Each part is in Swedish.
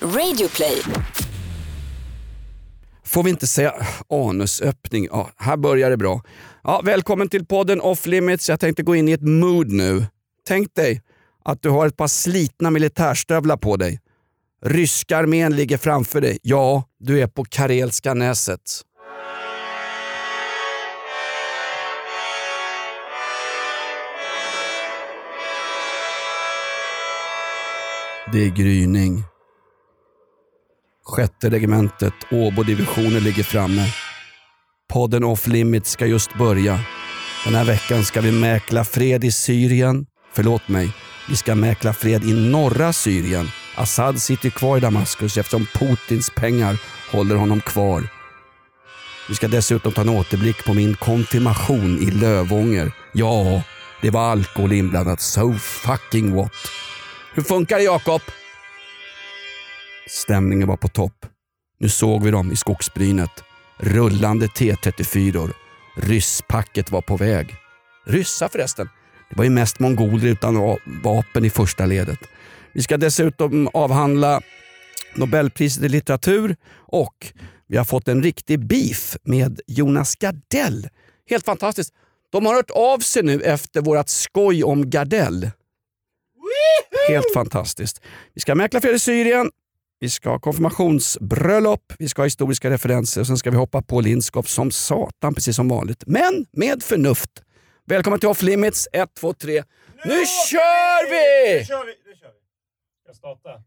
Radioplay. Får vi inte säga anusöppning? Ja, här börjar det bra. Ja, välkommen till podden Off Limits. Jag tänkte gå in i ett mood nu. Tänk dig att du har ett par slitna militärstövlar på dig. Ryska armén ligger framför dig. Ja, du är på Karelska näset. Det är gryning. Sjätte regementet, Åbo-divisionen ligger framme. Podden Off Limits ska just börja. Den här veckan ska vi mäkla fred i Syrien. Förlåt mig, vi ska mäkla fred i norra Syrien. Assad sitter kvar i Damaskus eftersom Putins pengar håller honom kvar. Vi ska dessutom ta en återblick på min konfirmation i Lövånger. Ja, det var alkohol inblandat. So fucking what. Hur funkar det Jakob? Stämningen var på topp. Nu såg vi dem i skogsbrynet. Rullande T34. Rysspacket var på väg. Ryssar förresten. Det var ju mest mongoler utan vapen i första ledet. Vi ska dessutom avhandla Nobelpriset i litteratur och vi har fått en riktig beef med Jonas Gardell. Helt fantastiskt. De har hört av sig nu efter vårt skoj om Gardell. Helt fantastiskt. Vi ska mäkla fred i Syrien, vi ska ha konfirmationsbröllop, vi ska ha historiska referenser och sen ska vi hoppa på Lindskov som satan precis som vanligt. Men med förnuft. Välkommen till Off Limits. 1, 2, 3. Nu, nu kör vi! Nu kör vi! Nu kör vi. Jag startar.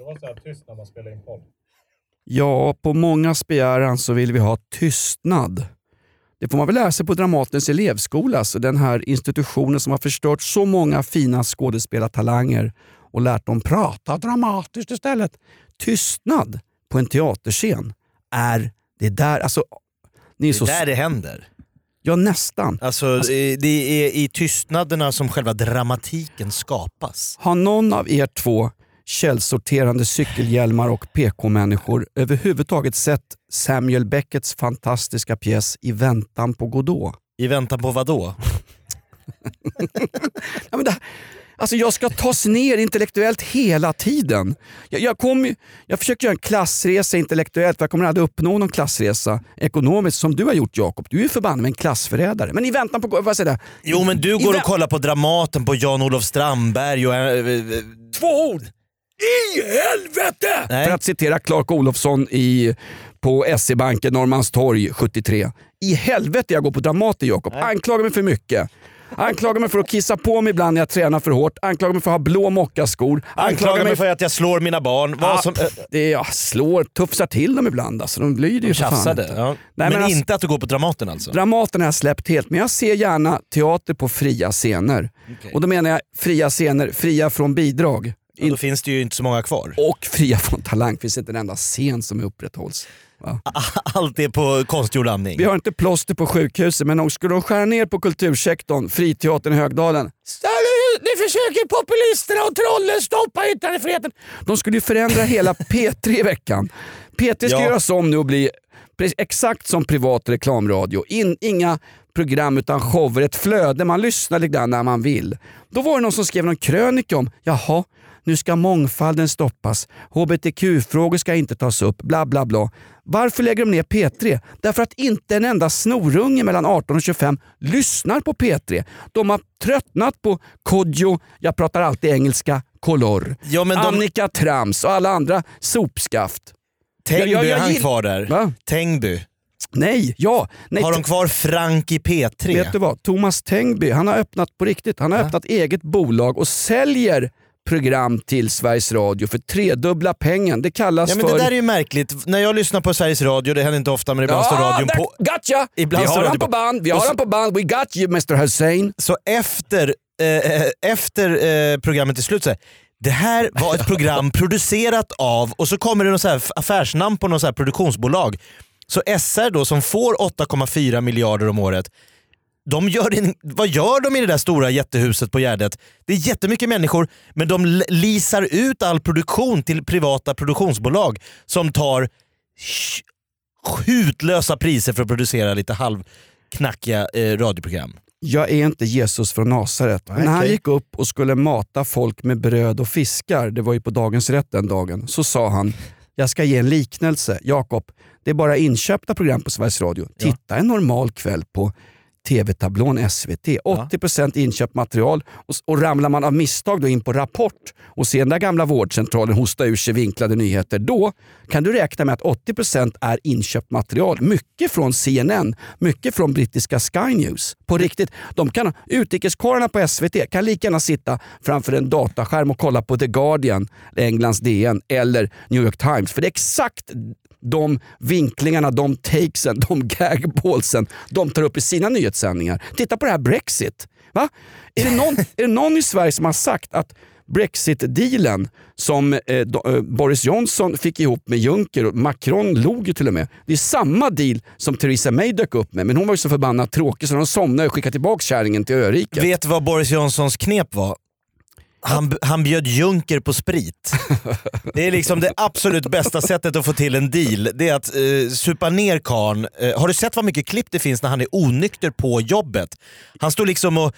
Det vara så här tyst när man spelar in podd? Ja, på mångas begäran så vill vi ha tystnad. Det får man väl lära sig på Dramatens elevskola, alltså den här institutionen som har förstört så många fina skådespelartalanger och lärt dem prata dramatiskt istället. Tystnad på en teaterscen är det där, alltså... Ni är Det så, är där det händer. ja, nästan. Alltså, eh, det är i tystnaderna som själva dramatiken skapas. Har någon av er två källsorterande cykelhjälmar och PK-människor överhuvudtaget sett Samuel Becketts fantastiska pjäs I väntan på Godot? I väntan på vad då? Ja, men det, alltså jag ska tas ner intellektuellt hela tiden. Jag, jag, kom, jag försöker göra en klassresa intellektuellt för jag kommer aldrig uppnå någon klassresa ekonomiskt som du har gjort Jakob. Du är förbannad med en klassförrädare. Men i väntan på... Vad säger jag? Jo men du I går och kollar på Dramaten på Jan-Olof Strandberg och... eh, eh, Två ord! I helvete! Nej. För att citera Clark Olofsson i, på SE-banken Norrmalmstorg 73. I helvete jag går på Dramaten Jakob. Anklagar mig för mycket. Anklagar mig för att kissa på mig ibland när jag tränar för hårt. Anklagar mig för att ha blå mockaskor. Anklagar mig för att jag slår mina barn. Vad Ja, som, det är, jag slår, tufsar till dem ibland. Alltså, de lyder ju de för fan. Ja. Nej, men men alltså- inte att du går på Dramaten alltså? Dramaten har jag släppt helt, men jag ser gärna teater på fria scener. Okej. Och då menar jag fria scener, fria från bidrag. Ja, då finns det ju inte så många kvar. Och fria från talang. Finns inte en enda scen som upprätthålls. Va? Allt är på konstgjord andning. Vi har inte plåster på sjukhuset, men om skulle de skära ner på kultursektorn, Friteatern i Högdalen. Nu försöker populisterna och trollen stoppa yttrandefriheten. De skulle ju förändra hela P3 i veckan. P3 ska Ja. göras om nu och bli exakt som privat reklamradio. In, inga program utan shower, ett flöde. Man lyssnar lite grann när man vill. Då var det någon som skrev någon krönika om, jaha, nu ska mångfalden stoppas, hbtq-frågor ska inte tas upp, bla bla bla. Varför lägger de ner P3? Därför att inte en enda snorunge mellan 18 och 25 lyssnar på P3. De har tröttnat på Kodjo, jag pratar alltid engelska, Color, Ja, de- Annika Trams och alla andra sopskaft. Tängby, Jag- jag- jag han gill- kvar där? Va? Tängby. Nej, ja. Nej, Har de kvar Frank i P3? Vet du vad? Thomas Tengby, han har öppnat på riktigt. Han har öppnat eget bolag och säljer program till Sveriges Radio för tredubbla pengen. Det kallas Ja, men för... det där är ju märkligt. När jag lyssnar på Sveriges Radio, det händer inte ofta men ibland står radion där- på. Gotcha! Ibland vi har han på band, vi har han på band. We got you Mr Hussein. Så efter, eh, efter eh, programmet är slut så här, det här var ett program producerat av, och så kommer det någon så affärsnamn på något så produktionsbolag. Så SR då som får 8,4 miljarder om året de gör en, vad gör de i det där stora jättehuset på Gärdet? Det är jättemycket människor men de l- leasar ut all produktion till privata produktionsbolag som tar hutlösa priser för att producera lite halvknackiga eh, radioprogram. Jag är inte Jesus från Nasaret. Nej, När han gick upp och skulle mata folk med bröd och fiskar, det var ju på Dagens Rätt den dagen, så sa han jag ska ge en liknelse. Jakob, det är bara inköpta program på Sveriges Radio. Titta en normal kväll på TV-tablån SVT. 80% inköpt material och, och ramlar man av misstag då in på Rapport och ser den där gamla vårdcentralen hosta ur sig vinklade nyheter, då kan du räkna med att 80% är inköpt material. Mycket från CNN, mycket från brittiska Sky News. På riktigt. De kan, utrikeskorrarna på SVT kan lika gärna sitta framför en dataskärm och kolla på The Guardian, Englands DN eller New York Times. För det är exakt de vinklingarna, de takesen, de gagballsen de tar upp i sina nyhetssändningar. Titta på det här Brexit. Va? Är, det någon, är det någon i Sverige som har sagt att Brexit-dealen som eh, do, eh, Boris Johnson fick ihop med Juncker och Macron log ju till och med. Det är samma deal som Theresa May dök upp med men hon var ju så förbannat tråkig så de somnade och skickade tillbaka kärringen till öriket. Vet du vad Boris Johnsons knep var? Han, han bjöd Junker på sprit. Det är liksom det absolut bästa sättet att få till en deal. Det är att eh, supa ner karln. Eh, har du sett vad mycket klipp det finns när han är onykter på jobbet? Han står liksom och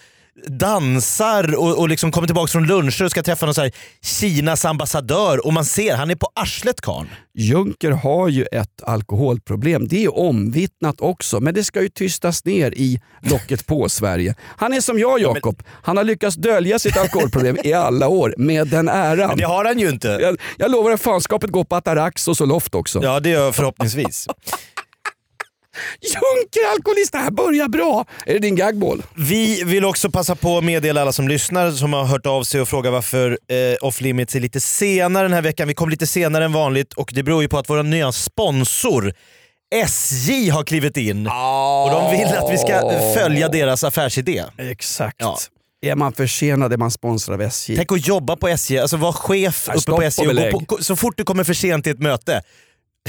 dansar och, och liksom kommer tillbaka från luncher och ska träffa någon så här Kinas ambassadör och man ser, han är på arslet karln. Juncker har ju ett alkoholproblem. Det är omvittnat också, men det ska ju tystas ner i locket på Sverige. Han är som jag Jakob. Han har lyckats dölja sitt alkoholproblem i alla år med den äran. Det har han ju inte. Jag, jag lovar att fanskapet går på Atarax och Zoloft också. Ja det gör jag förhoppningsvis. Juncker alkoholist, det här börjar bra. Är det din gagball? Vi vill också passa på att meddela alla som lyssnar som har hört av sig och frågat varför eh, Off Limits är lite senare den här veckan. Vi kom lite senare än vanligt och det beror ju på att vår nya sponsor SJ har klivit in och de vill att vi ska följa deras affärsidé. Exakt. Ja. Är man försenad är man sponsrad av SJ. Tänk att jobba på SJ, alltså vara chef uppe på SJ på, så fort du kommer för sent till ett möte.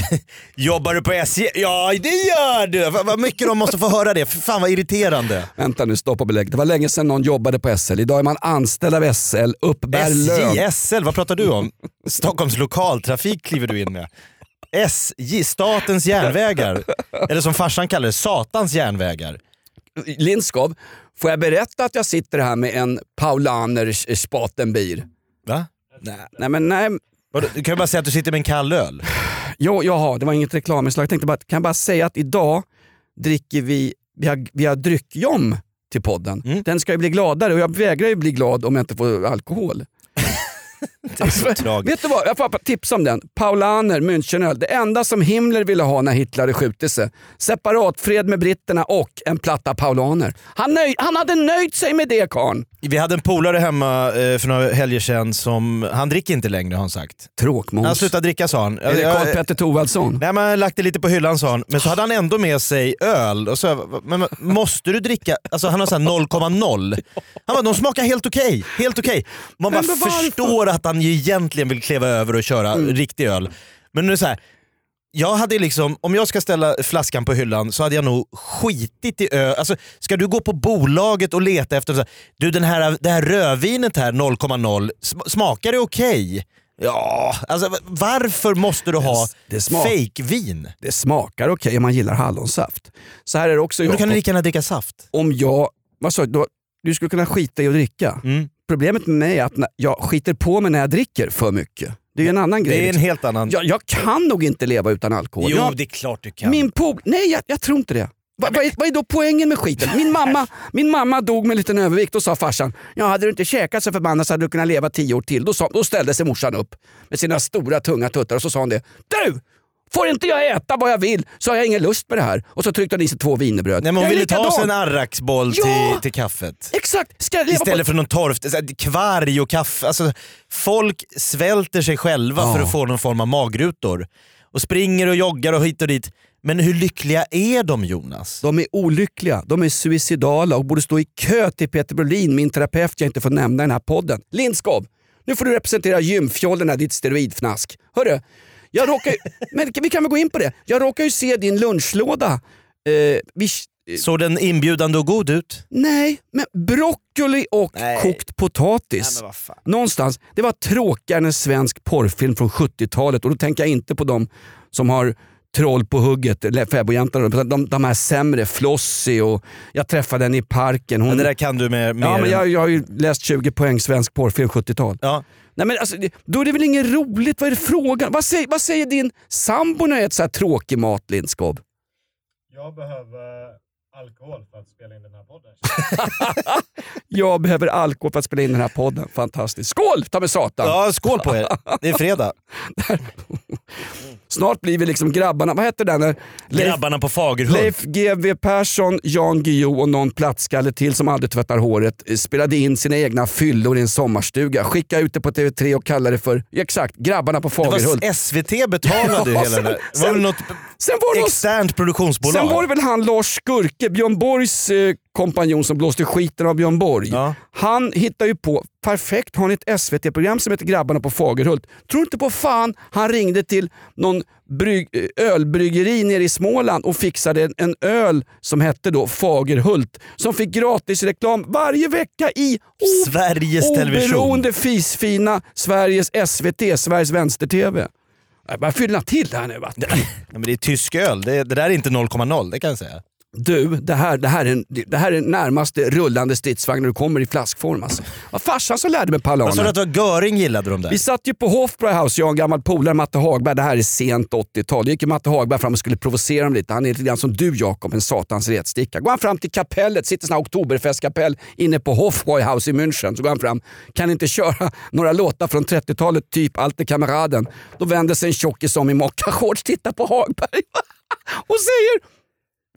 Jobbar du på SJ? Ja det gör du! Vad mycket de måste få höra det, För fan vad irriterande. Vänta nu, stopp och belägg. Det var länge sedan någon jobbade på SL. Idag är man anställd av SL, uppbär lön. SJ, SL, vad pratar du om? Stockholms lokaltrafik kliver du in med. SJ, Statens järnvägar. Eller som farsan kallar det, Satans järnvägar. Lindskov, får jag berätta att jag sitter här med en Paulaner Spatenbier? Va? Nej, nej men nej. Du kan ju bara säga att du sitter med en kall öl. Jo, jaha, det var inget reklaminslag. Jag tänkte bara, kan jag bara säga att idag dricker vi, vi har, vi har dryckjom till podden. Mm. Den ska ju bli gladare och jag vägrar ju bli glad om jag inte får alkohol. Det är så tragiskt. Vet du vad, jag får tipsa om den. Paulaner Münchenöl. Det enda som Himmler ville ha när Hitler hade skjutit sig. Separatfred med britterna och en platta paulaner. Han, nöj, han hade nöjt sig med det karln. Vi hade en polare hemma eh, för några helger sedan som, han dricker inte längre har han sagt. Tråkmåns. Han slutade dricka sa han. Är det Karl-Petter Thorwaldsson? Nej men han lagt det lite på hyllan sa han, men så hade han ändå med sig öl. Och så, men, måste du dricka, alltså han har såhär 0,0. Han bara, de smakar helt okej. Helt okej. Man bara? Mm. förstår att han ju egentligen vill kliva över och köra riktig öl. Men nu är det så här. Jag hade liksom, om jag ska ställa flaskan på hyllan så hade jag nog skitit i öl. Alltså, ska du gå på bolaget och leta efter, så här, du den här, det här rödvinet här 0,0, sm- smakar det okej? Ja, alltså varför måste du ha Det smak- fake-vin? Det smakar okej om man gillar hallonsaft. Så här är det också Men kan du Jakob. lika gärna dricka saft. Om jag, vad sa du? Du skulle kunna skita i att dricka. Mm. Problemet med mig är att jag skiter på mig när jag dricker för mycket. Det är ju en annan grej. Det är en liksom. helt annan... jag, jag kan nog inte leva utan alkohol. jo, jag, det är klart du kan. Min pol... Nej, jag, jag tror inte det. Va, vad, är, vad är då poängen med skiten? Min mamma, min mamma dog med en liten övervikt och sa farsan, ja, hade du inte käkat så förbannat så hade du kunnat leva tio år till. Då, sa, då ställde sig morsan upp med sina stora tunga tuttar och så sa hon det. Du! Får inte jag äta vad jag vill så har jag ingen lust med det här. Och så tryckte hon i sig två wienerbröd. Nej, men hon ville ta sig en arraksboll Ja! till, till kaffet. Exakt! Ska jag leva Istället på... för någon torf, så här, kvarg och kaffe. Alltså, folk svälter sig själva Ja. för att få någon form av magrutor. Och springer och joggar och hit och dit. Men hur lyckliga är de Jonas? De är olyckliga, de är suicidala och borde stå i kö till Peter Brolin, min terapeut jag inte får nämna i den här podden. Lindskov, nu får du representera gymfjollen ditt steroidfnask. Hörru, jag råkar ju, men vi kan väl gå in på det. Jag råkar ju se din lunchlåda eh, vid Såg den inbjudande och god ut? Nej, men broccoli och Nej. kokt potatis. fan. Någonstans, det var tråkigare än en svensk porrfilm från 70-talet och då tänker jag inte på de som har Troll på hugget, utan de, de här sämre, Flossie och jag träffade henne i parken. Hon, Men det där kan du med... med ja, men jag, jag har ju läst 20 poäng svensk porrfilm 70-tal. ja. Nej, men alltså, då är det väl inget roligt? Vad är det frågan? Vad säger, vad säger din sambo när jag äter så här tråkig mat, Lindskov? Jag behöver alkohol för att spela in den här podden. Jag behöver alkohol för att spela in den här podden. Fantastiskt. Skål ta med satan! ja, skål på er. Det är fredag. Snart blir vi liksom grabbarna, vad heter den? Leif, Grabbarna på Fagerhult. Leif GW Persson, Jan Guillou och någon plattskalle till som aldrig tvättar håret eh, spelade in sina egna fyllor i en sommarstuga. Skicka ut det på TV3 och kalla det för, exakt, Grabbarna på Det Fagerhult. var SVT betalade Ja, hela det där. Det var sen- väl något Sen var det externt produktionsbolag? Sen var det väl han Lars Skurke, Björn Borgs eh, kompanjon som blåste skiten av Björn Borg. Ja. Han hittar ju på, perfekt, har ni ett SVT-program som heter Grabbarna på Fagerhult. Tror inte på fan han ringde till någon brygg, eh, ölbryggeri nere i Småland och fixade en, en öl som hette då Fagerhult. Som fick gratis reklam varje vecka i o- Sveriges Television. oberoende fisfina Sveriges SVT, Sveriges Vänster-TV. Jag bara fylla till det här nu. Va? Nej, men det är tysk öl. Det, det där är inte 0,0, det kan jag säga. Du, det här, det, här är, en- det här är närmaste rullande stridsvagn när du kommer i flaskform. Alltså. Var farsan som lärde mig sa du palaner. att det var Göring gillade de där? Vi satt ju på Hofbräu House, jag och en gammal polare, Matte Hagberg. Det här är sent 80-tal. Då gick ju Matte Hagberg fram och skulle provocera dem lite. Han är lite grann som du Jakob, en satans retsticka. Går han fram till kapellet, sitter sån här oktoberfestkapell inne på Hofbräu House i München. Så går han fram, kan inte köra några låtar från 30-talet, typ Alte Kameraden. Då vänder sig en tjockis om i mockashorts, tittar på Hagberg och säger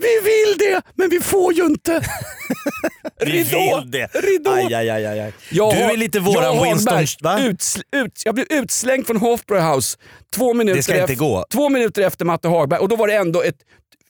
vi vill det, men vi får ju inte. Vi vill det. Ridå. Aj, aj, aj, aj. Jag du har- är lite våran jag Winston... Va? Utsl, ut, jag blev utslängd från Hofbräu House två minuter, Det ska inte efter, gå. två minuter efter Matte Hagberg och då var det ändå ett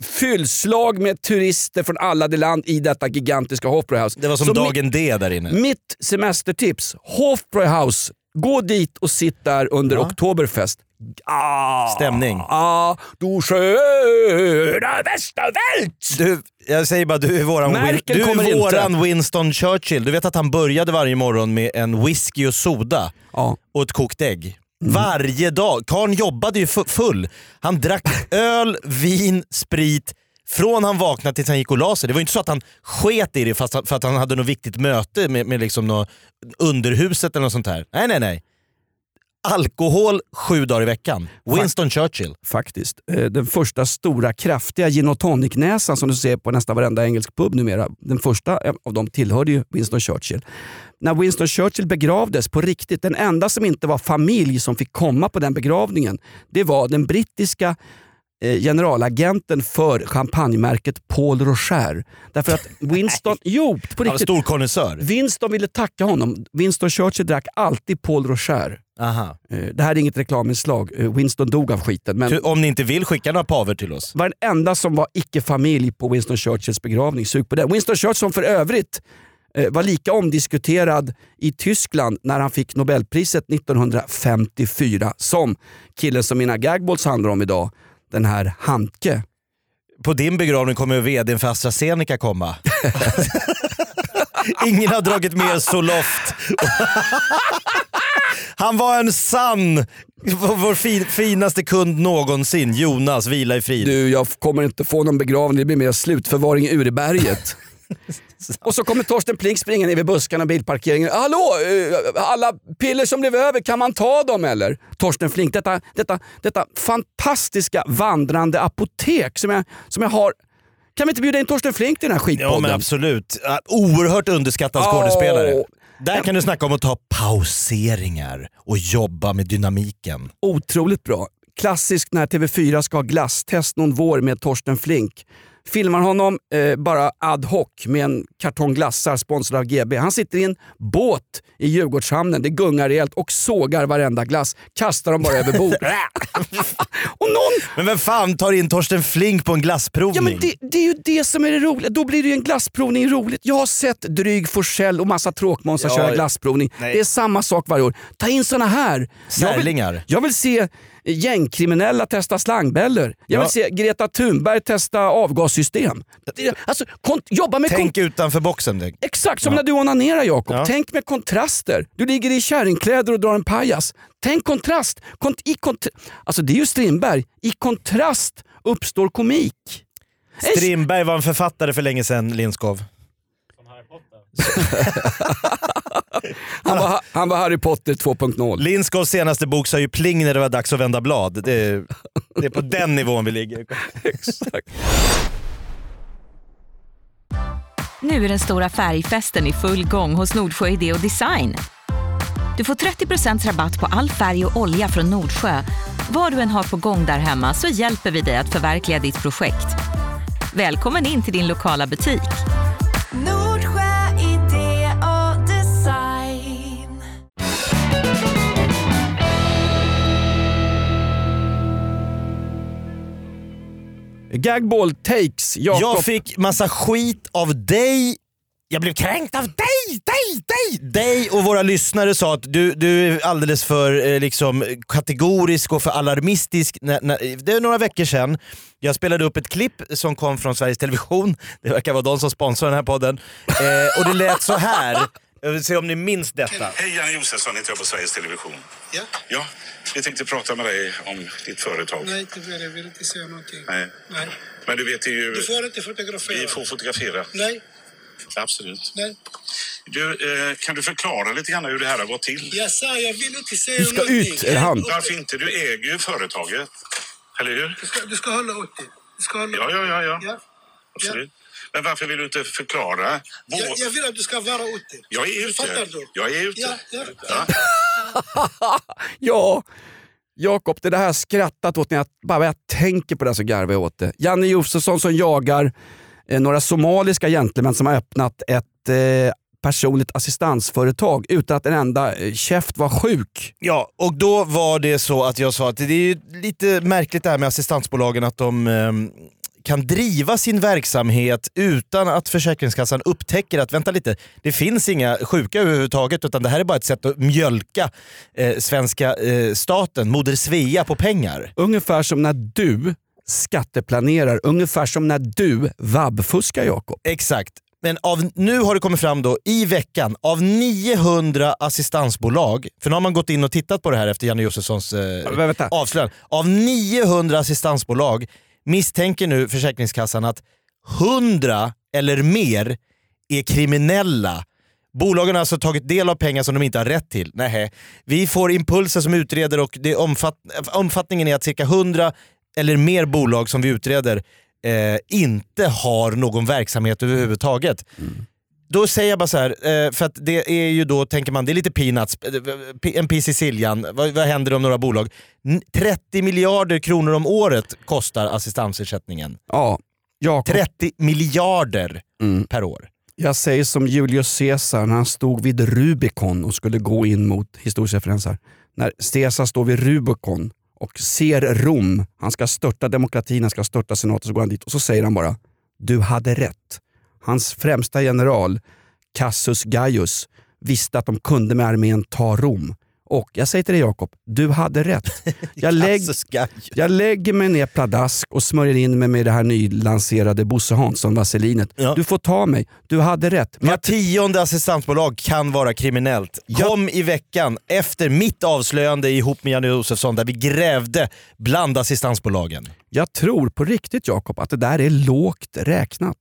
fyllslag med turister från alla de land i detta gigantiska Hofbräu House. Det var som Så dagen D där inne. Mitt semestertips, Hofbräu House. Gå dit och sitt där under Ja. Oktoberfest. Ah, Stämning. Ah, du sköna Västervält! Du, jag säger bara, du är våran, Win, du är våran Winston Churchill. Du vet att han började varje morgon med en whisky och soda Ja. och ett kokt ägg. Mm. Varje dag. Karln jobbade ju fu- full. Han drack öl, vin, sprit från han vaknade tills han gick och la sig. Det var inte så att han sket i det fast för att han hade något viktigt möte med, med liksom något underhuset eller något sånt här. Nej, nej, nej. Alkohol sju dagar i veckan. Winston Churchill. faktiskt. Eh, Den första stora kraftiga gin och tonic-näsan som du ser på nästan varenda engelsk pub numera. Den första eh, av dem tillhörde ju Winston Churchill. När Winston Churchill begravdes på riktigt, den enda som inte var familj som fick komma på den begravningen, det var den brittiska generalagenten för champagnemärket Paul Rocher. Därför att Winston, jo på riktigt, stor konnässör. Winston ville tacka honom. Winston Churchill drack alltid Paul Rocher. Aha. Eh, Det här är inget reklaminslag, Eh, Winston dog av skiten. Men Om ni inte vill skicka några paver till oss. var den enda som var icke-familj på Winston Churchills begravning. Sug på det. Winston Churchill som för övrigt eh, var lika omdiskuterad i Tyskland när han fick Nobelpriset 1954 som killen som mina gagballs handlar om idag. Den här Handke. På din begravning kommer vdn för AstraZeneca komma. Ingen har dragit mer Zoloft. Han var en sann, vår fin, finaste kund någonsin. Jonas, vila i frid. Du, jag kommer inte få någon begravning, det blir mer slutförvaring i Ureberget. Och så kommer Torsten Plink springa ner vid buskarna och bilparkeringen. Hallå, eh, alla piller som blev över, kan man ta dem eller? Torsten Flink, detta, detta, detta fantastiska vandrande apotek som jag, som jag har. Kan vi inte bjuda in Torsten Flink till den här skitpodden? Ja men absolut. Oerhört underskattad skådespelare. Åh. Där kan du snacka om att ta pauseringar och jobba med dynamiken. Otroligt bra. Klassiskt när TV4 ska ha glasstest någon vår med Torsten Flink. Filmar honom eh, bara ad hoc med en kartong glassar sponsrad av GB. Han sitter i en båt i Djurgårdshamnen, det gungar rejält och sågar varenda glass. Kastar dem bara över bord. och någon Men vem fan tar in Torsten Flink på en glassprovning? Ja men det, det är ju det som är det roliga. Då blir det ju en glassprovning roligt. Jag har sett Dryg Forsell och massa tråkmånsar Ja, köra glassprovning. nej. Det är samma sak varje år. Ta in såna här. Jag vill, Särlingar. jag vill se gängkriminella testa slangbällor. Jag Ja. vill se Greta Thunberg testa avgassystem. Det- Alltså, jobba med Tänk utanför boxen. Tänk. Exakt som när du onanerar Jakob. Ja. Tänk med kontraster. Du ligger i kärringkläder och drar en pajas. Tänk kontrast. Kont- i kont- alltså det är ju Strindberg. I kontrast uppstår komik. Strindberg var en författare för länge sedan, Lindskov. Som Harry Potter. Han var, han var Harry Potter 2.0. Lindskovs senaste bok sa ju pling när det var dags att vända blad. Det är, det är på den nivån vi ligger. Exakt. Nu är den stora färgfesten i full gång hos Nordsjö Idé och Design. Du får 30 rabatt på all färg och olja från Nordsjö. Vad du än har på gång där hemma så hjälper vi dig att förverkliga ditt projekt. Välkommen in till din lokala butik. Gagball takes. Jakob. Jag fick massa skit av dig. Jag blev kränkt av dig, dig, dig! Dig och våra lyssnare sa att du, du är alldeles för eh, liksom, kategorisk och för alarmistisk. När, när, det är några veckor sedan. Jag spelade upp ett klipp som kom från Sveriges Television. Det verkar vara de som sponsrar den här podden. Eh, och det lät så här. Jag vill se om ni minns detta. Hej, Janne Josefsson heter jag på Sveriges Television. Ja? Ja, vi tänkte prata med dig om ditt företag. Nej, tyvärr. Jag vill inte säga någonting. Nej. Nej. Men du vet ju... Du får inte fotografera. Vi får fotografera. Nej, Absolut. nej. Du, eh, kan du förklara lite grann hur det här har gått till? Jag sa jag vill inte säga Du ska någonting. ut, är det han? Varför inte? Du äger ju företaget. Eller hur? Du ska, du ska hålla åt dig. Du ska hålla Ja, ja, ja. ja. Ja. Absolut. Men varför vill du inte förklara? Vår... Jag, jag vill att du ska vara ute. Jag är ute. Fattar du? Jag är ute. Ja, ja. Ja. Ja, Jakob, det där har jag skrattat åt när jag bara jag tänker på det så garvar jag åt det. Janne Josefsson som jagar eh, några somaliska gentlemän som har öppnat ett eh, personligt assistansföretag utan att en enda eh, käft var sjuk. Ja, och då var det så att jag sa att det är lite märkligt det här med assistansbolagen att de ehm, kan driva sin verksamhet utan att Försäkringskassan upptäcker att vänta lite, det finns inga sjuka överhuvudtaget utan det här är bara ett sätt att mjölka eh, svenska eh, staten, Moder Svea, på pengar. Ungefär som när du skatteplanerar, ungefär som när du vabbfuskar Jakob. Exakt. Men av, nu har det kommit fram då i veckan, av 900 assistansbolag, för nu har man gått in och tittat på det här efter Janne Josefssons eh, avslöjande. Av 900 assistansbolag misstänker nu Försäkringskassan att 100 eller mer är kriminella. Bolagen har alltså tagit del av pengar som de inte har rätt till. Nej. Vi får impulser som utreder och det omfatt, omfattningen är att cirka 100 eller mer bolag som vi utreder eh, inte har någon verksamhet överhuvudtaget. Mm. Då säger jag bara så här, eh, för att det är ju då, tänker man, det är lite peanuts, eh, en piece i Siljan. Vad, vad händer om några bolag? N- 30 miljarder kronor om året kostar assistansersättningen. Ja, Jakob. 30 miljarder Mm. per år. Jag säger som Julius Caesar när han stod vid Rubicon och skulle gå in mot historisk referens här. När Caesar står vid Rubicon och ser Rom, han ska störta demokratin, han ska störta senaten, så går han dit och så säger han bara “Du hade rätt”. Hans främsta general, Cassius Gaius, visste att de kunde med armén ta Rom. Och jag säger till dig Jakob, du hade rätt. Jag, lägg, jag lägger mig ner pladask och smörjer in mig med det här nylanserade Bosse Hansson-vaselinet. Ja. Du får ta mig, du hade rätt. Men Var tionde assistansbolag kan vara kriminellt. Kom i veckan efter mitt avslöjande ihop med Janne Josefsson där vi grävde bland assistansbolagen. jag tror på riktigt Jakob att det där är lågt räknat.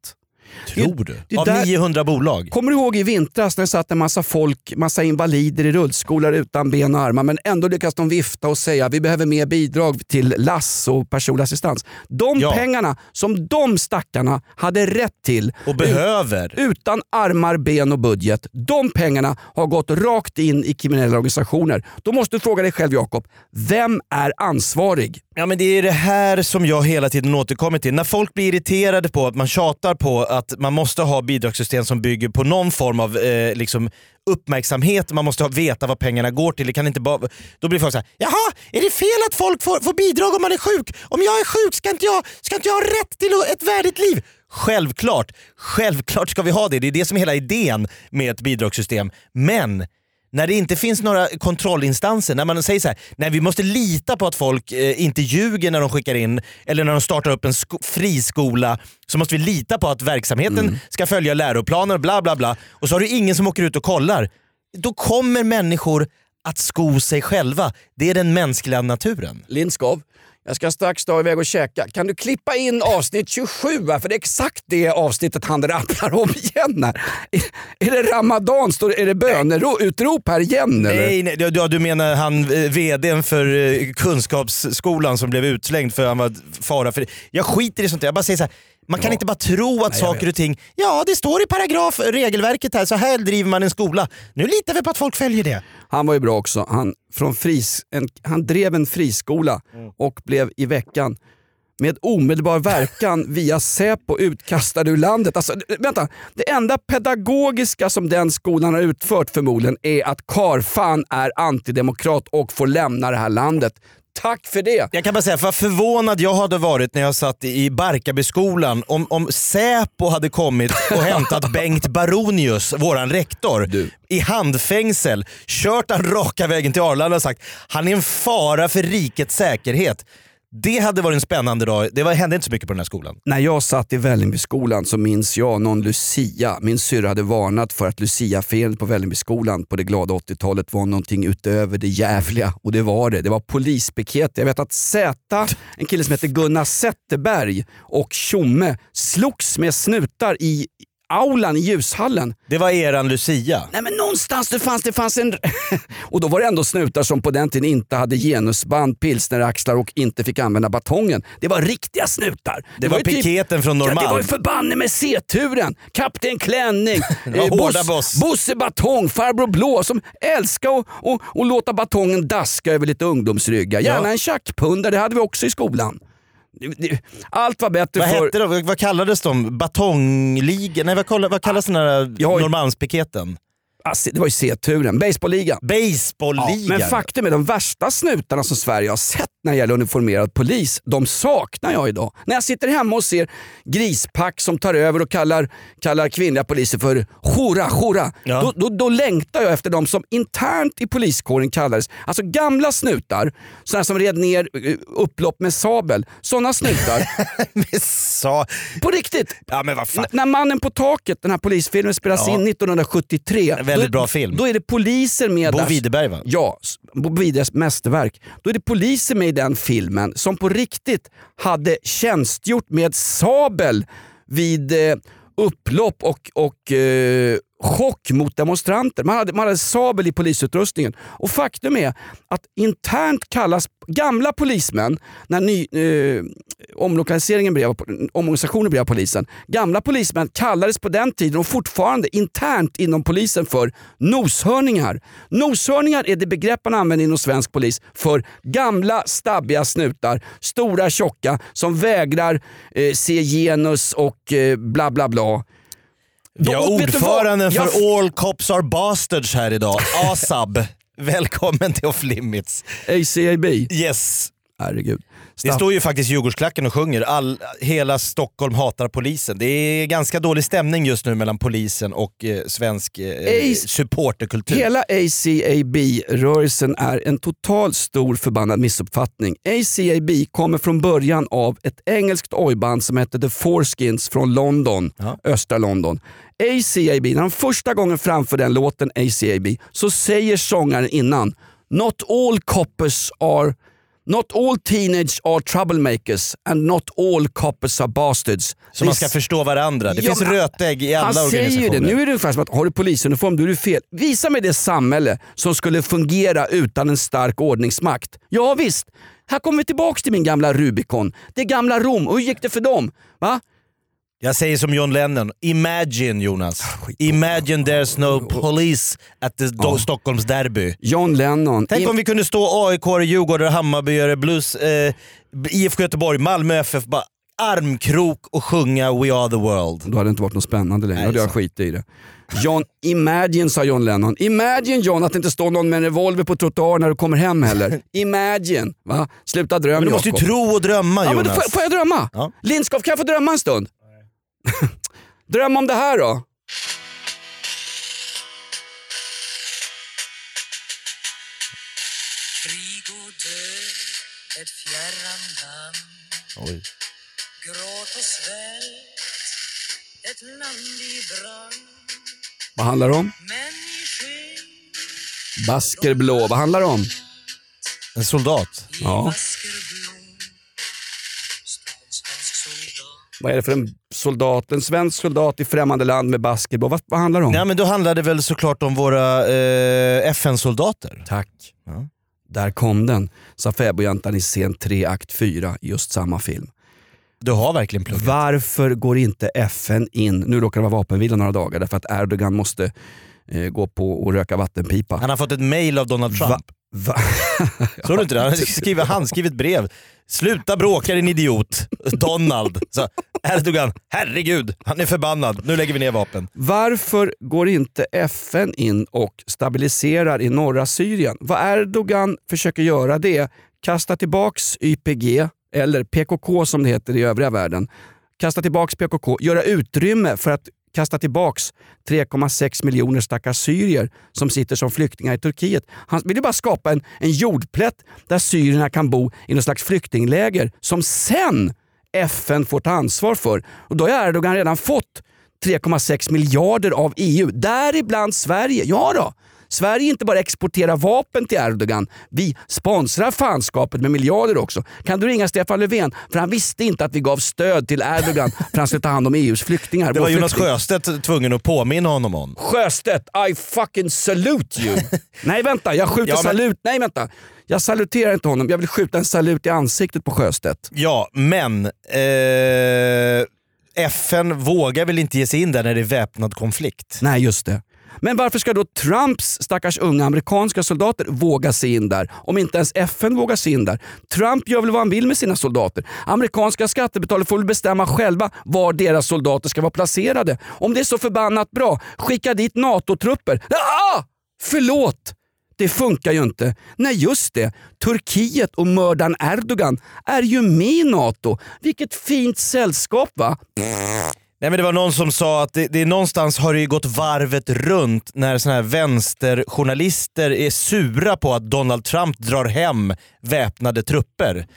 Tror du? det Av där- 900 bolag? Kommer du ihåg i vintras när det satt en massa folk, massa invalider i rullstolar utan ben och armar men ändå lyckas de vifta och säga vi behöver mer bidrag till LASS och personlig assistans. De Ja. pengarna som de stackarna hade rätt till Och behöver. utan armar, ben och budget. De pengarna har gått rakt in i kriminella organisationer. Då måste du fråga dig själv Jakob, vem är ansvarig? Ja men det är det här som jag hela tiden återkommer till. När folk blir irriterade på att man tjatar på att man måste ha bidragssystem som bygger på någon form av eh, liksom uppmärksamhet, man måste ha, veta vad pengarna går till. Det kan inte bara, då blir folk såhär, jaha, är det fel att folk får, får bidrag om man är sjuk? Om jag är sjuk, ska inte jag, ska inte jag ha rätt till ett värdigt liv? Självklart, självklart ska vi ha det. Det är det som är hela idén med ett bidragssystem. Men när det inte finns några kontrollinstanser, när man säger så här, nej vi måste lita på att folk eh, inte ljuger när de skickar in, eller när de startar upp en sko- friskola, så måste vi lita på att verksamheten Mm. ska följa läroplaner, bla bla bla. Och så har du ingen som åker ut och kollar. Då kommer människor att sko sig själva. Det är den mänskliga naturen. Lindskov, jag ska strax dra iväg och käka. Kan du klippa in avsnitt 27? här? För det är exakt det avsnittet han rabblar om igen. Här. Är, är det ramadan? Är det böneutrop här igen? Eller? Nej, nej du, menar han eh, vdn för eh, Kunskapsskolan som blev utslängd för att han var fara för Jag skiter i sånt där. Jag bara säger så här, man kan Ja. inte bara tro att Nej, saker och ting, ja det står i paragraf, regelverket här, så här driver man en skola. Nu litar vi på att folk följer det. Han var ju bra också. Han, från fris, en, han drev en friskola och blev i veckan med omedelbar verkan via Säpo utkastad ur landet. Alltså, vänta, det enda pedagogiska som den skolan har utfört förmodligen är att karfan är antidemokrat och får lämna det här landet. Tack för det! Jag kan bara säga, vad förvånad jag hade varit när jag satt i Barkarbyskolan om, om Säpo hade kommit och hämtat Bengt Baronius, våran rektor, Du. i handfängsel, kört han raka vägen till Arlanda och sagt han är en fara för rikets säkerhet. Det hade varit en spännande dag. Det var, hände inte så mycket på den här skolan. När jag satt i Vällingbyskolan så minns jag någon Lucia. Min syrra hade varnat för att Lucia-firandet på Vällingbyskolan på det glada 80-talet var någonting utöver det jävliga. Och det var det. Det var polispiket. Jag vet att Z, en kille som heter Gunnar Zetterberg och Tjomme slogs med snutar i aulan i ljushallen. Det var eran Lucia. Nej men någonstans det fanns det fanns en... och då var det ändå snutar som på den tiden inte hade genusband, pilsneraxlar och inte fick använda batongen. Det var riktiga snutar. Det var ju typ- piketen från Ja, det var ju Norrmalm. förbanne med C-turen. Kapten Klänning, var hårda boss. Bosse Batong, Farbror Blå som älskar att och, och låta batongen daska över lite ungdomsryggar. Gärna Ja. en tjackpundare, det hade vi också i skolan. Det- det- Allt var bättre Vad för... hette de? Vad kallades de? Batongligan? Nej vad, vad kallas den Jag ju- Norrmalmspiketen? Alltså, det var ju C-turen, baseballligan. Ja, Baseballligan? men faktum är de värsta snutarna som Sverige har sett när det gäller uniformerad polis, de saknar jag idag. När jag sitter hemma och ser grispack som tar över och kallar, kallar kvinnliga poliser för hora, hora. Ja. Då, då, då längtar jag efter de som internt i poliskåren kallades, alltså gamla snutar, sådana som red ner eh, upplopp med sabel. Sådana snutar, Sa... på riktigt. Ja men vad fan. N- när Mannen på taket, den här polisfilmen spelas Ja. in 1973. En väldigt då, bra film. Då är det poliser med Bo Widerberg va? Ja, Bo Widerbergs mästerverk. Då är det poliser med den filmen som på riktigt hade tjänstgjort med sabel vid eh, upplopp och, och eh, chock mot demonstranter. Man hade, man hade sabel i polisutrustningen. Och faktum är att internt kallas gamla polismän, när ny, eh, omlokaliseringen blev, omorganisationen blev av polisen, gamla polismän kallades på den tiden och fortfarande internt inom polisen för noshörningar. Noshörningar är det begrepp man använder inom svensk polis för gamla stabbiga snutar, stora tjocka som vägrar eh, se genus och eh, bla bla bla. Vi har ordföranden Jag för All Cops Are Bastards här idag, ASAB. Välkommen till Off Limits. ACAB. Yes. Herregud. Det står ju faktiskt Djurgårdsklacken och sjunger All, hela Stockholm hatar polisen. Det är ganska dålig stämning just nu mellan polisen och eh, svensk eh, Ace- supporterkultur. Hela ACAB-rörelsen är en total stor förbannad missuppfattning. ACAB kommer från början av ett engelskt ojband som hette The Foreskins från London, Ja. östra London. ACAB, när de första gången framför den låten ACAB så säger sångaren innan Not all coppers are Not all teenage are troublemakers and not all coppers are bastards. Så man ska förstå varandra. Det Ja, finns rötägg i alla han säger organisationer. det. Nu är det ungefär som att har du polisuniform då är du fel. Visa mig det samhälle som skulle fungera utan en stark ordningsmakt. Ja visst, här kommer vi tillbaks till min gamla Rubicon. Det gamla Rom. Och hur gick det för dem? Va? Jag säger som John Lennon, imagine Jonas. Imagine there's no police at the Do- Stockholms derby. John Lennon. Tänk om vi kunde stå AIK, Djurgården, Hammarbyare, Blues, eh, IFK Göteborg, Malmö FF, bara armkrok och sjunga We are the world. Då hade det inte varit något spännande längre. Då hade jag skit i det. John, imagine sa John Lennon. Imagine John att det inte står någon med en revolver på trottoaren när du kommer hem heller. Imagine. Va? Sluta dröm Men du måste ju tro och drömma Ja, men Jonas. får, får jag drömma? Ja. Lindskov, kan jag få drömma en stund? Dröm om det här då. ett fjärran land. Gråt och svält, ett land i brand. Vad handlar det om? Baskerblå, vad handlar det om? En soldat. Ja. Vad är det för en soldat? En svensk soldat i främmande land med baskerblå. Vad, vad handlar det om? Nej, men då handlar det väl såklart om våra eh, FN-soldater. Tack. Ja. Där kom den, sa fäbodjäntan i scen 3 akt 4 i just samma film. Du har verkligen pluggat. Varför går inte FN in, nu råkar det vara vapenvila några dagar, därför att Erdogan måste eh, gå på och röka vattenpipa. Han har fått ett mail av Donald Trump. Va, va? Såg du inte det? Han skriver handskrivet brev. Sluta bråka din idiot. Donald. Så, Erdogan, herregud, han är förbannad. Nu lägger vi ner vapen. Varför går inte FN in och stabiliserar i norra Syrien? Vad Erdogan försöker göra det är kasta tillbaks YPG, eller PKK som det heter i övriga världen. Kasta tillbaks PKK, göra utrymme för att kasta tillbaks 3,6 miljoner stackars syrier som sitter som flyktingar i Turkiet. Han vill ju bara skapa en, en jordplätt där syrierna kan bo i något slags flyktingläger som sen FN får ta ansvar för. Och då har Erdogan redan fått 3,6 miljarder av EU, däribland Sverige. Ja då, Sverige inte bara exporterar vapen till Erdogan, vi sponsrar fanskapet med miljarder också. Kan du ringa Stefan Löfven? För han visste inte att vi gav stöd till Erdogan för han skulle ta hand om EUs flyktingar. Det var Jonas flykting- Sjöstedt tvungen att påminna honom om. Sjöstedt, I fucking salute you. Nej vänta, jag skjuter Ja, men- salut. Nej vänta. Jag saluterar inte honom, jag vill skjuta en salut i ansiktet på Sjöstedt. Ja, men eh, FN vågar väl inte ge sig in där när det är väpnad konflikt? Nej, just det. Men varför ska då Trumps stackars unga amerikanska soldater våga sig in där om inte ens FN vågar sig in där? Trump gör väl vad han vill med sina soldater. Amerikanska skattebetalare får väl bestämma själva var deras soldater ska vara placerade. Om det är så förbannat bra, skicka dit NATO-trupper. Ah! Förlåt! Det funkar ju inte. Nej just det, Turkiet och mördaren Erdogan är ju med i NATO. Vilket fint sällskap va? Nej, men det var någon som sa att det, det är någonstans har det ju gått varvet runt när såna här vänsterjournalister är sura på att Donald Trump drar hem väpnade trupper.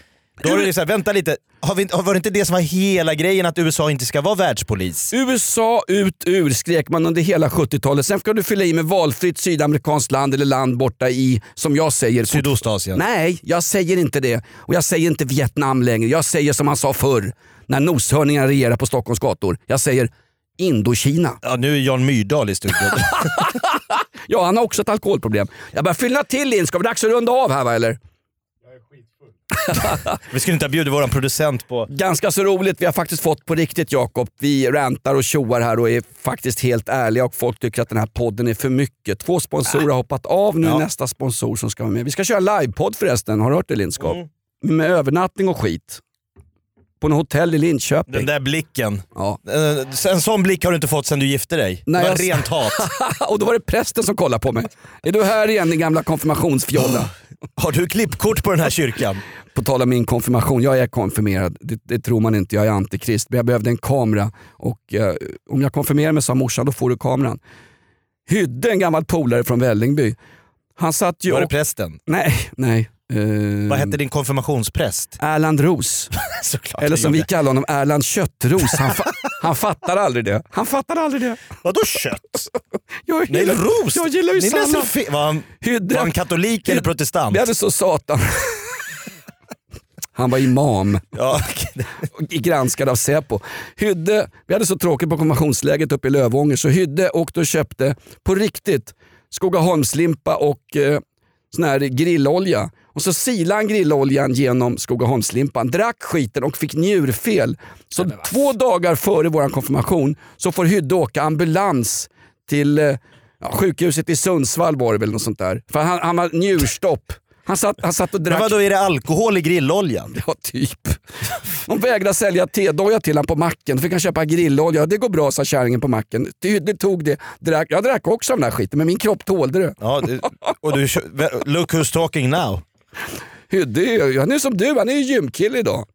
Då är det så här, vänta lite, har vi, var det inte det som var hela grejen att USA inte ska vara världspolis? USA ut ur skrek man under hela 70-talet. Sen ska du fylla i med valfritt sydamerikanskt land eller land borta i, som jag säger, Sydostasien. Nej, jag säger inte det. Och jag säger inte Vietnam längre. Jag säger som han sa förr, när noshörningarna regerar på Stockholms gator. Jag säger Indokina. Ja, nu är Jan Myrdal i studion. Ja, han har också ett alkoholproblem. Jag börjar fylla till in. Ska vi dags att runda av här va eller? vi skulle inte ha bjudit våran producent på... Ganska så roligt. Vi har faktiskt fått på riktigt Jakob. Vi rantar och tjoar här och är faktiskt helt ärliga och folk tycker att den här podden är för mycket. Två sponsorer har hoppat av. Nu Ja. nästa sponsor som ska vara med. Vi ska köra livepodd förresten. Har du hört det Lindskap? Med övernattning och skit. På något hotell i Linköping. Den där blicken. Ja. Eh, En sån blick har du inte fått sen du gifte dig. Nej, det var jag- rent hat. och då var det prästen som kollade på mig. Är du här igen din gamla konfirmationsfjolla? Har du klippkort på den här kyrkan? På tal om min konfirmation, jag är konfirmerad. Det, det tror man inte, jag är antikrist. Men jag behövde en kamera och eh, om jag konfirmerar mig sa morsan, då får du kameran. Hydde, en gammal polare från Vällingby. Han satt ju Var det och... prästen? Nej, nej. Eh, Vad hette din konfirmationspräst? Erland Ros. Eller som vi kallar honom, Erland Köttros. Han, fa- han fattar aldrig det. Han fattar aldrig det. Vadå kött? Jag Nej, gillar, ros! jag gillar ju Ni läser sallad. fe- var, han, var han katolik eller protestant? Vi hade så satan. Han var imam. Ja, och granskad av Säpo. Hydde, vi hade så tråkigt på konfirmationsläget uppe i Lövånger så Hydde åkte och köpte på riktigt Skogaholmslimpa och eh, sån här grillolja. Och så silade han grilloljan genom Skogaholmslimpan, drack skiten och fick njurfel. Så två dagar före vår konfirmation så får Hydde åka ambulans till eh, ja, sjukhuset i Sundsvall var det väl något sånt där. För han, han har njurstopp. Han satt, han satt och men drack... vadå, är det alkohol i grilloljan? Ja, typ. De vägrade sälja tedoja till honom på macken. Då fick han köpa grillolja. Det går bra, sa kärringen på macken. Det, det tog det. Drack. Jag drack också av den här skiten, men min kropp tålde det. Ja, det, och du, look who's talking now. Ju- Han är som du, han är ju gymkille idag.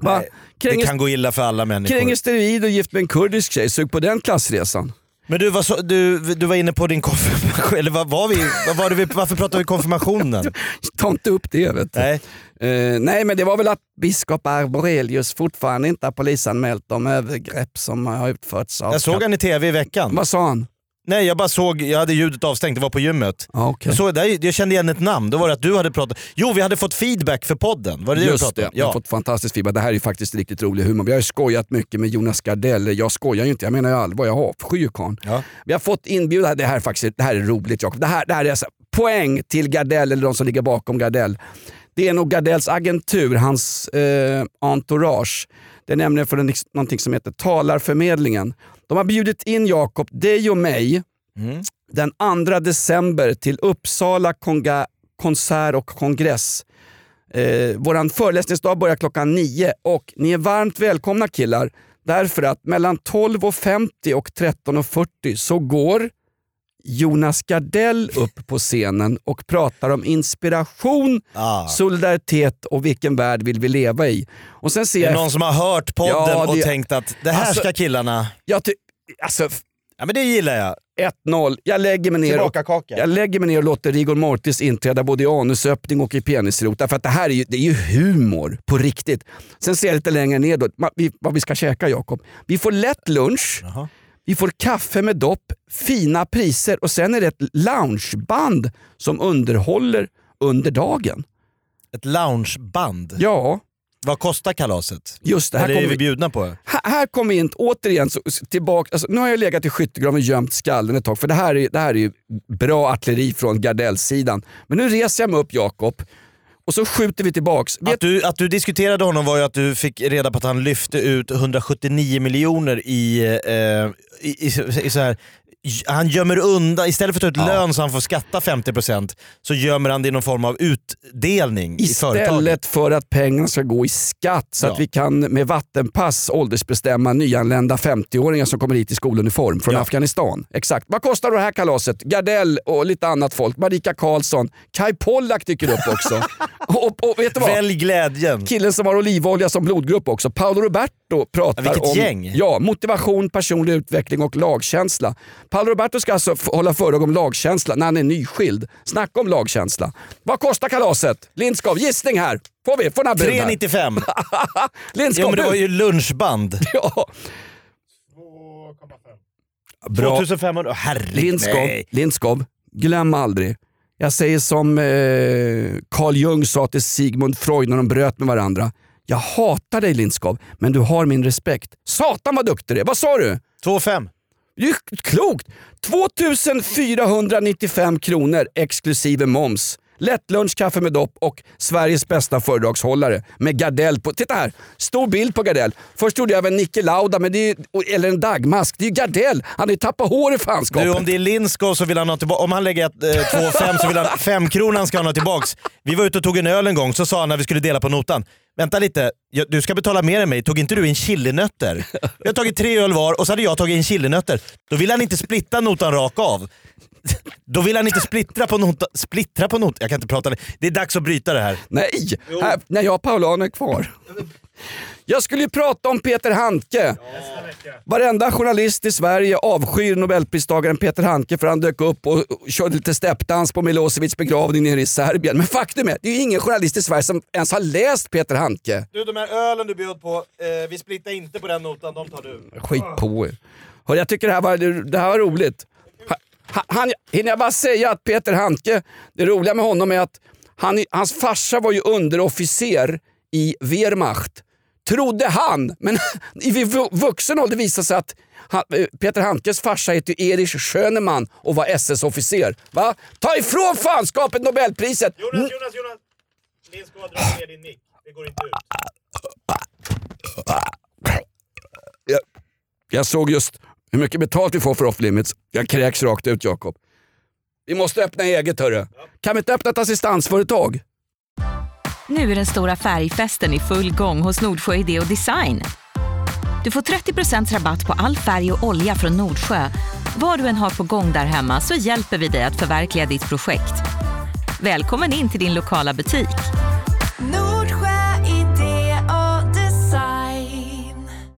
Va? Det Kränger, kan gå illa för alla människor. Kränger steroid och gift med en kurdisk tjej. Sug på den klassresan. Men du, så, du, du var inne på din konfirmation, eller vad var vi, vad var det vi, varför pratade vi konfirmationen? Ta inte upp det vet du. Nej. Eh, nej men det var väl att biskop Arborelius fortfarande inte har polisanmält de övergrepp som har utförts av... Jag såg han i tv i veckan. Vad sa han? Nej jag bara såg, jag hade ljudet avstängt, det var på gymmet. Ah, okay. jag, såg, där, jag kände igen ett namn, då var det att du hade pratat. Jo vi hade fått feedback för podden, var det det du Just pratade om? jag har fått fantastisk feedback. Det här är ju faktiskt riktigt rolig humor. Vi har ju skojat mycket med Jonas Gardell. Jag skojar ju inte, jag menar ju allvar. Jag avskyr karln. Ja. Vi har fått inbjudan, det här är faktiskt det här är roligt Jakob. Det här, det här är alltså, poäng till Gardell eller de som ligger bakom Gardell. Det är nog Gardells agentur, hans eh, entourage. Det är nämligen för en, någonting som heter Talarförmedlingen. De har bjudit in Jakob, dig och mig Mm. den 2 december till Uppsala konga, konsert och kongress. Eh, våran föreläsningsdag börjar klockan 9 och ni är varmt välkomna killar. Därför att mellan 12.50 och 13.40 så går Jonas Gardell upp på scenen och pratar om inspiration, Ah. solidaritet och vilken värld vill vi leva i. Och sen ser Det är jag... någon som har hört podden Ja, och det- tänkt att det här Alltså- ska killarna... jag ty- alltså, Ja men det gillar jag. 1-0. Jag lägger mig ner och. Jag lägger mig ner och låter Rigor Mortis inträda både i anusöppning och i penisrot. Därför att det här är ju, det är ju humor på riktigt. Sen ser jag lite längre ner då, vi, vad vi ska käka Jakob. Vi får lätt lunch, Jaha. Vi får kaffe med dopp, fina priser och sen är det ett loungeband som underhåller under dagen. Ett loungeband. Ja, Vad kostar kalaset? just det. Här Eller är vi vi, bjudna på? här, här kommer vi in, återigen så, tillbaka. Alltså, nu har jag legat i skyttegraven och gömt skallen ett tag för det här är, det här är ju bra artilleri från Gardells-sidan. Men nu reser jag mig upp Jakob och så skjuter vi tillbaks. Att du, att du diskuterade honom var ju att du fick reda på att han lyfte ut 179 miljoner i, eh, i, i, i så här, han gömmer undan, istället för att ta ut lön så han får skatta 50% så gömmer han det i någon form av utdelning i företaget. Istället för att pengarna ska gå i skatt så Ja. att vi kan med vattenpass åldersbestämma nyanlända 50-åringar som kommer hit i skoluniform från Ja. Afghanistan. Exakt. Vad kostar det här kalaset? Gardell och lite annat folk. Marika Karlsson. Kai Pollak dyker upp också. och, och vet du vad? Välj glädjen. Killen som har olivolja som blodgrupp också. Paolo Roberto pratar Ja, vilket om gäng. Ja, motivation, personlig utveckling och lagkänsla. Paolo Roberto ska alltså hålla föredrag om lagkänsla när han är nyskild. Snacka om lagkänsla. Vad kostar kalaset? Lindskov, gissning här. Får vi? Får bud här? 395. Lindskov, Jo men det var ju lunchband. Ja. 2,5. Bra. 2500, Åh, herregud. Lindskov. Lindskov, glöm aldrig. Jag säger som eh, Carl Jung sa till Sigmund Freud när de bröt med varandra. Jag hatar dig Lindskov, men du har min respekt. Satan vad duktig du är. Vad sa du? 2,5. Det är klokt! 2495 kronor exklusive moms. Lättlunch, kaffe med dopp och Sveriges bästa föredragshållare med Gardell på. Titta här, stor bild på Gardell. Först trodde jag även Nicke Lauda, men det är, ju- eller en dagmask. Det är ju Gardell. Han har ju tappat hår i fanskapet. Du, om det är Lindskov så vill han ha tillbaka, om han lägger ett, eh, fem så vill han, femkronan ska han ha tillbaks. Vi var ute och tog en öl en gång, så sa han när vi skulle dela på notan, vänta lite, jag- du ska betala mer än mig, tog inte du in chilinötter? Jag har tagit tre öl var och så hade jag tagit in chilinötter. Då vill han inte splitta notan rakt av. Då vill han inte splittra på notan. Splittra på notan? Jag kan inte prata. Det är dags att bryta det här. Nej, här, när jag och Paulana är kvar. Jag skulle ju prata om Peter Handke. Varenda journalist i Sverige avskyr nobelpristagaren Peter Handke för han dök upp och och körde lite steppdans på Milosevics begravning nere i Serbien. Men faktum är, det är ju ingen journalist i Sverige som ens har läst Peter Handke. Du, de här ölen du bjöd på, eh, vi splittar inte på den notan, de tar du. Skit på er. Hör, jag tycker det här var, det här var roligt. Ha- ha- Han, hinner jag bara säga att Peter Handke, det roliga med honom är att han, hans farsa var ju underofficer i Wehrmacht. Trodde han, men i vu- vuxen ålder visade sig att han, eh, Peter Handkes farsa heter ju Erich Schönemann och var SS-officer. Va? Ta ifrån fanskapet Nobelpriset! Jonas, Jonas, Jonas! Lindskov har dragit ner din mick. Det går inte ut. Jag, jag såg just hur mycket betalt vi får för off limits. Jag kräks rakt ut Jakob. Vi måste öppna eget hörru. Kan vi inte öppna ett assistansföretag? Nu är den stora färgfesten i full gång hos Nordsjö Idé och Design. Du får 30% rabatt på all färg och olja från Nordsjö. Vad du än har på gång där hemma så hjälper vi dig att förverkliga ditt projekt. Välkommen in till din lokala butik.